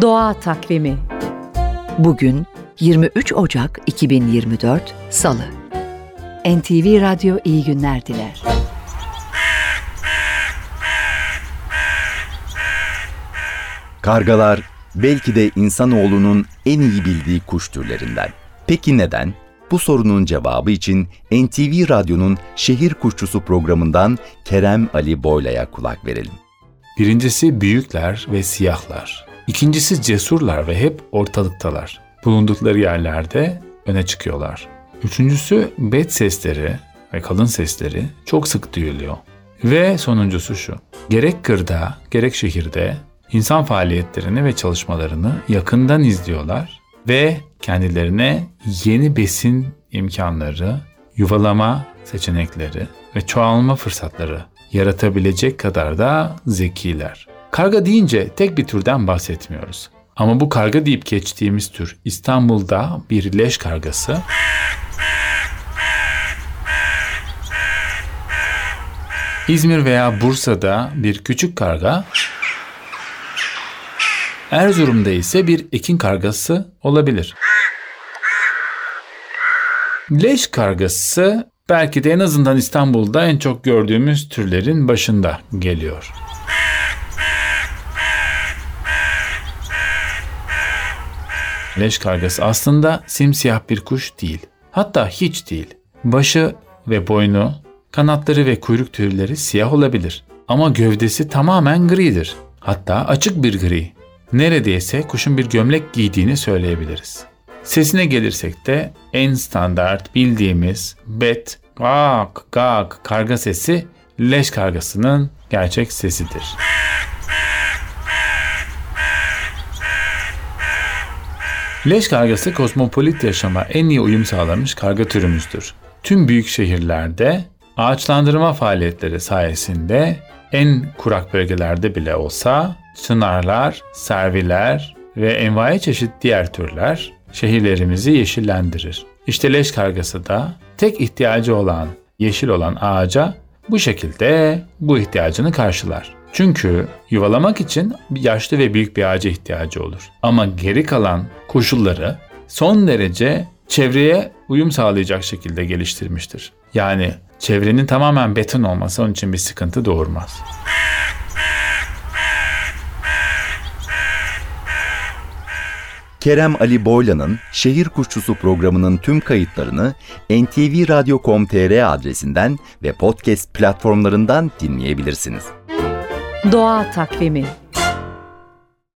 Doğa Takvimi Bugün 23 Ocak 2024 Salı NTV Radyo iyi günler diler. Kargalar belki de insanoğlunun en iyi bildiği kuş türlerinden. Peki neden? Bu sorunun cevabı için NTV Radyo'nun Şehir Kuşçusu programından Kerem Ali Boyla'ya kulak verelim. Birincisi büyükler ve siyahlar. İkincisi cesurlar ve hep ortalıktalar. Bulundukları yerlerde öne çıkıyorlar. Üçüncüsü bet sesleri ve kalın sesleri çok sık duyuluyor. Ve sonuncusu şu. Gerek kırda gerek şehirde insan faaliyetlerini ve çalışmalarını yakından izliyorlar ve kendilerine yeni besin imkanları, yuvalama seçenekleri ve çoğalma fırsatları yaratabilecek kadar da zekiler. Karga deyince tek bir türden bahsetmiyoruz. Ama bu karga deyip geçtiğimiz tür İstanbul'da bir leş kargası İzmir veya Bursa'da bir küçük karga Erzurum'da ise bir ekin kargası olabilir. Leş kargası belki de en azından İstanbul'da en çok gördüğümüz türlerin başında geliyor. Leş kargası aslında simsiyah bir kuş değil. Hatta hiç değil. Başı ve boynu, kanatları ve kuyruk tüyleri siyah olabilir. Ama gövdesi tamamen gridir. Hatta açık bir gri. Neredeyse kuşun bir gömlek giydiğini söyleyebiliriz. Sesine gelirsek de en standart bildiğimiz bet, gak, gak karga sesi leş kargasının gerçek sesidir. Leş kargası kosmopolit yaşama en iyi uyum sağlamış karga türümüzdür. Tüm büyük şehirlerde ağaçlandırma faaliyetleri sayesinde en kurak bölgelerde bile olsa çınarlar, serviler ve envai çeşit diğer türler şehirlerimizi yeşillendirir. İşte leş kargası da tek ihtiyacı olan yeşil olan ağaca bu şekilde bu ihtiyacını karşılar. Çünkü yuvalamak için yaşlı ve büyük bir ağaca ihtiyacı olur. Ama geri kalan koşulları son derece çevreye uyum sağlayacak şekilde geliştirmiştir. Yani çevrenin tamamen beton olması onun için bir sıkıntı doğurmaz. Kerem Ali Boyla'nın Şehir Kuşçusu programının tüm kayıtlarını ntvradio.com.tr adresinden ve podcast platformlarından dinleyebilirsiniz. Doğa Takvimi